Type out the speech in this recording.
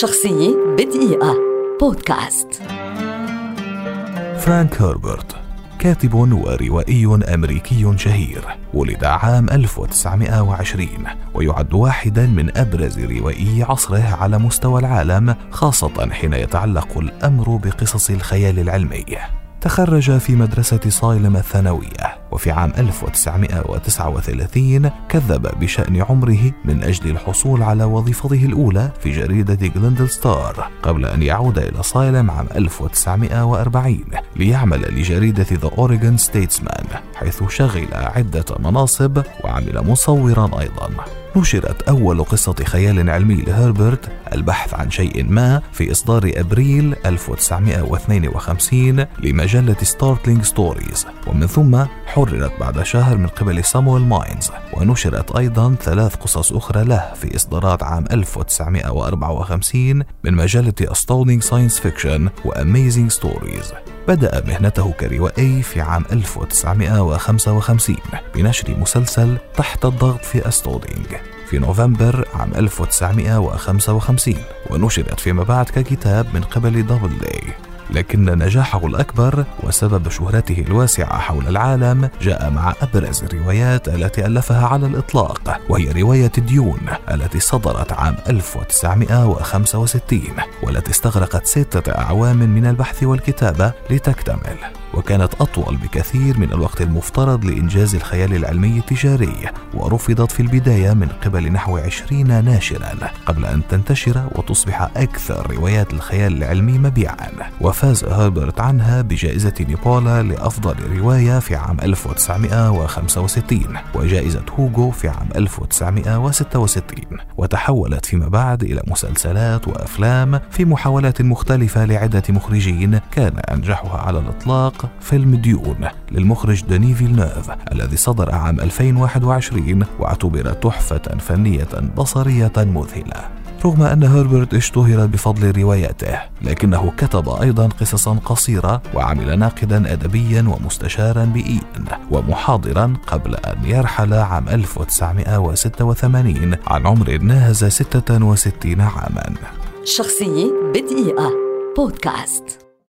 شخصية بدقيقة. بودكاست. فرانك هربرت كاتب وروائي أمريكي شهير ولد عام 1920 ويعد واحدا من أبرز روائي عصره على مستوى العالم خاصة حين يتعلق الأمر بقصص الخيال العلمي. تخرج في مدرسة صايلم الثانوية وفي عام 1939 كذب بشأن عمره من أجل الحصول على وظيفته الأولى في جريدة جلندل ستار قبل أن يعود إلى صايلم عام 1940 ليعمل لجريدة The Oregon Statesman حيث شغل عدة مناصب وعمل مصورا أيضا. نشرت أول قصة خيال علمي لهربرت البحث عن شيء ما في إصدار أبريل 1952 لمجلة Startling Stories ومن ثم حررت بعد شهر من قبل سامويل ماينز ونشرت أيضا ثلاث قصص أخرى له في إصدارات عام 1954 من مجلة Astounding Science Fiction و Amazing Stories. بدأ مهنته كروائي في عام 1955 بنشر مسلسل تحت الضغط في أستودينغ في نوفمبر عام 1955 ونشرت فيما بعد ككتاب من قبل دبل داي لكن نجاحه الأكبر وسبب شهرته الواسعة حول العالم جاء مع أبرز الروايات التي ألفها على الإطلاق وهي رواية ديون التي صدرت عام 1965 والتي استغرقت ستة أعوام من البحث والكتابة لتكتمل. وكانت أطول بكثير من الوقت المفترض لإنجاز الخيال العلمي التجاري ورفضت في البداية من قبل نحو عشرين ناشرا قبل أن تنتشر وتصبح أكثر روايات الخيال العلمي مبيعا. وفاز هربرت عنها بجائزة نيبولا لأفضل رواية في عام 1965 وجائزة هوغو في عام 1966 وتحولت فيما بعد إلى مسلسلات وأفلام في محاولات مختلفة لعدة مخرجين كان أنجحها على الإطلاق فيلم ديون للمخرج داني فيلنوف الذي صدر عام 2021 واعتبر تحفة فنية بصرية مذهلة. رغم أن هربرت اشتهر بفضل رواياته لكنه كتب أيضا قصصا قصيرة وعمل ناقدا أدبيا ومستشارا بإين ومحاضرا قبل أن يرحل عام 1986 عن عمر ناهز 66 عاما. شخصية بدقيقة. بودكاست.